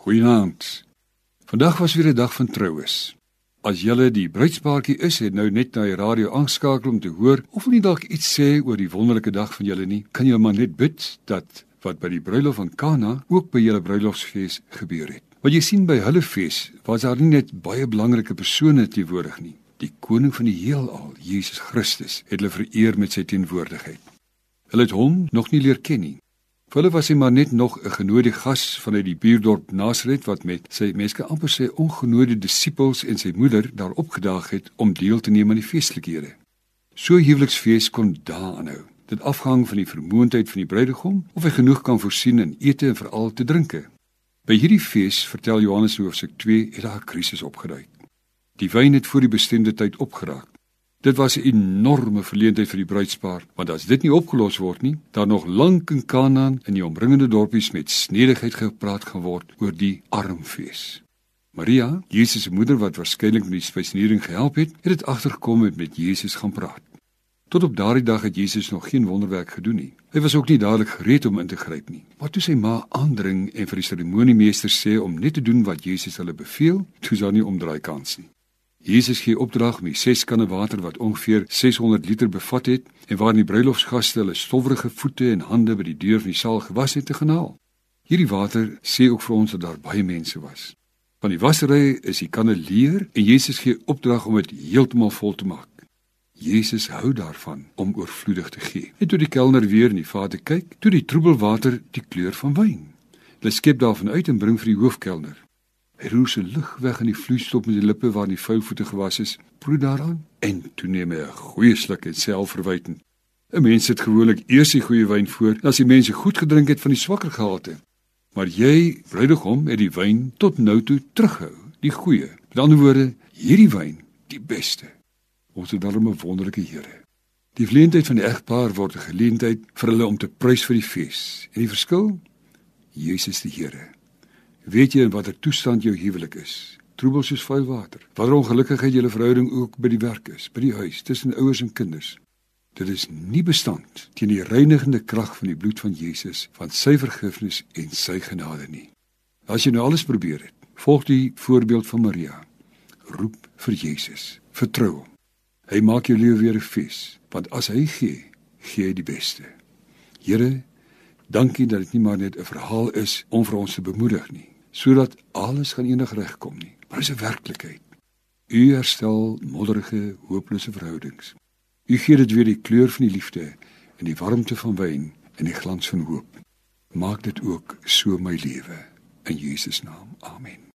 Goeienaand. Vandag was weer 'n dag van troues. As julle die bruidspaartjie is, het nou net na die radio aanskakel om te hoor of hulle dalk iets sê oor die wonderlike dag van julle nie. Kan jy maar net bid dat wat by die bruilof van Kana ook by julle bruilofsfees gebeur het. Wat jy sien by hulle fees, was daar nie net baie belangrike persone teenwoordig nie. Die koning van die heelal, Jesus Christus, het hulle vereer met sy teenwoordigheid. Hulle het hom nog nie leer ken nie. Vir hulle was hy maar net nog 'n genooi gas vanuit die buurdorp Nasaret wat met sy mense amper sy ongenooi disippels en sy moeder daar opgedaag het om deel te neem aan die feestelikhede. So huweliksfees kon daar aanhou. Dit afhang van die vermoëndheid van die bruidegom of hy genoeg kan voorsien in ete en veral te drinke. By hierdie fees, vertel Johannes hoofstuk 2, het daar 'n krisis opgeduik. Die wyn het voor die bestemde tyd opgeraak. Dit was 'n enorme verleentheid vir die bruidspaar, want as dit nie opgelos word nie, dan nog lank in Kanaan en die omringende dorpies met snedigheid gepraat gaan word oor die armfees. Maria, Jesus se moeder wat waarskynlik met die spesiering gehelp het, het dit agtergekom en met Jesus gaan praat. Tot op daardie dag het Jesus nog geen wonderwerk gedoen nie. Hy was ook nie dadelik gereed om in te gryp nie. Maar toe sy ma aandring en vir die seremoniemeester sê om net te doen wat Jesus hulle beveel, toe sy nie omdraai kans nie. Jesus gee opdrag om die ses kanne water wat ongeveer 600 liter bevat het en waarin die bruilofsgaste hulle stowwerige voete en hande by die deur van die saal gewas het te genaal. Hierdie water sê ook vir ons dat daar baie mense was. Van die wassery is die kanne leer en Jesus gee opdrag om dit heeltemal vol te maak. Jesus hou daarvan om oorvloedig te gee. En toe die kelner weer in die vate kyk, toe die troebelwater die kleur van wyn. Hulle skep daarvan uit en bring vir die hoofkelner. Hy roer sy lig weg in die vloeistop met die lippe waar die vuilvoete gewas is. Proe daaraan en toe neem hy 'n goeie sluk en selfverwyting. 'n Mens sit gewoonlik eers die goeie wyn voor, as die mense goed gedrink het van die swakker gehalte. Maar jy, bruidegom, het die wyn tot nou toe terughou, die goeie. Met ander woorde, hierdie wyn, die beste. Ons het daarom 'n wonderlike Here. Die geleentheid van die egpaar word 'n geleentheid vir hulle om te prys vir die fees. En die verskil? Jesus die Here. Weet jy in watter toestand jou huwelik is? Troebel soos vuil water. Watter ongelukkigheid julle verhouding ook by die werk is, by die huis, tussen ouers en kinders. Dit is nie bestand teen die reinigende krag van die bloed van Jesus, van sy vergifnis en sy genade nie. As jy nou alles probeer het, volg die voorbeeld van Maria. Roep vir Jesus. Vertrou hom. Hy maak jou lewe weer 'n fees, want as hy gee, gee hy die beste. Here, dankie dat dit nie maar net 'n verhaal is om vir ons te bemoedig nie sodat alles gaan eendag regkom nie. Maar dis 'n werklikheid. U herstel modderige, hopelose verhoudings. U gee dit weer die kleur van die liefde en die warmte van wyn en die glans van hoop. Maak dit ook so my lewe in Jesus naam. Amen.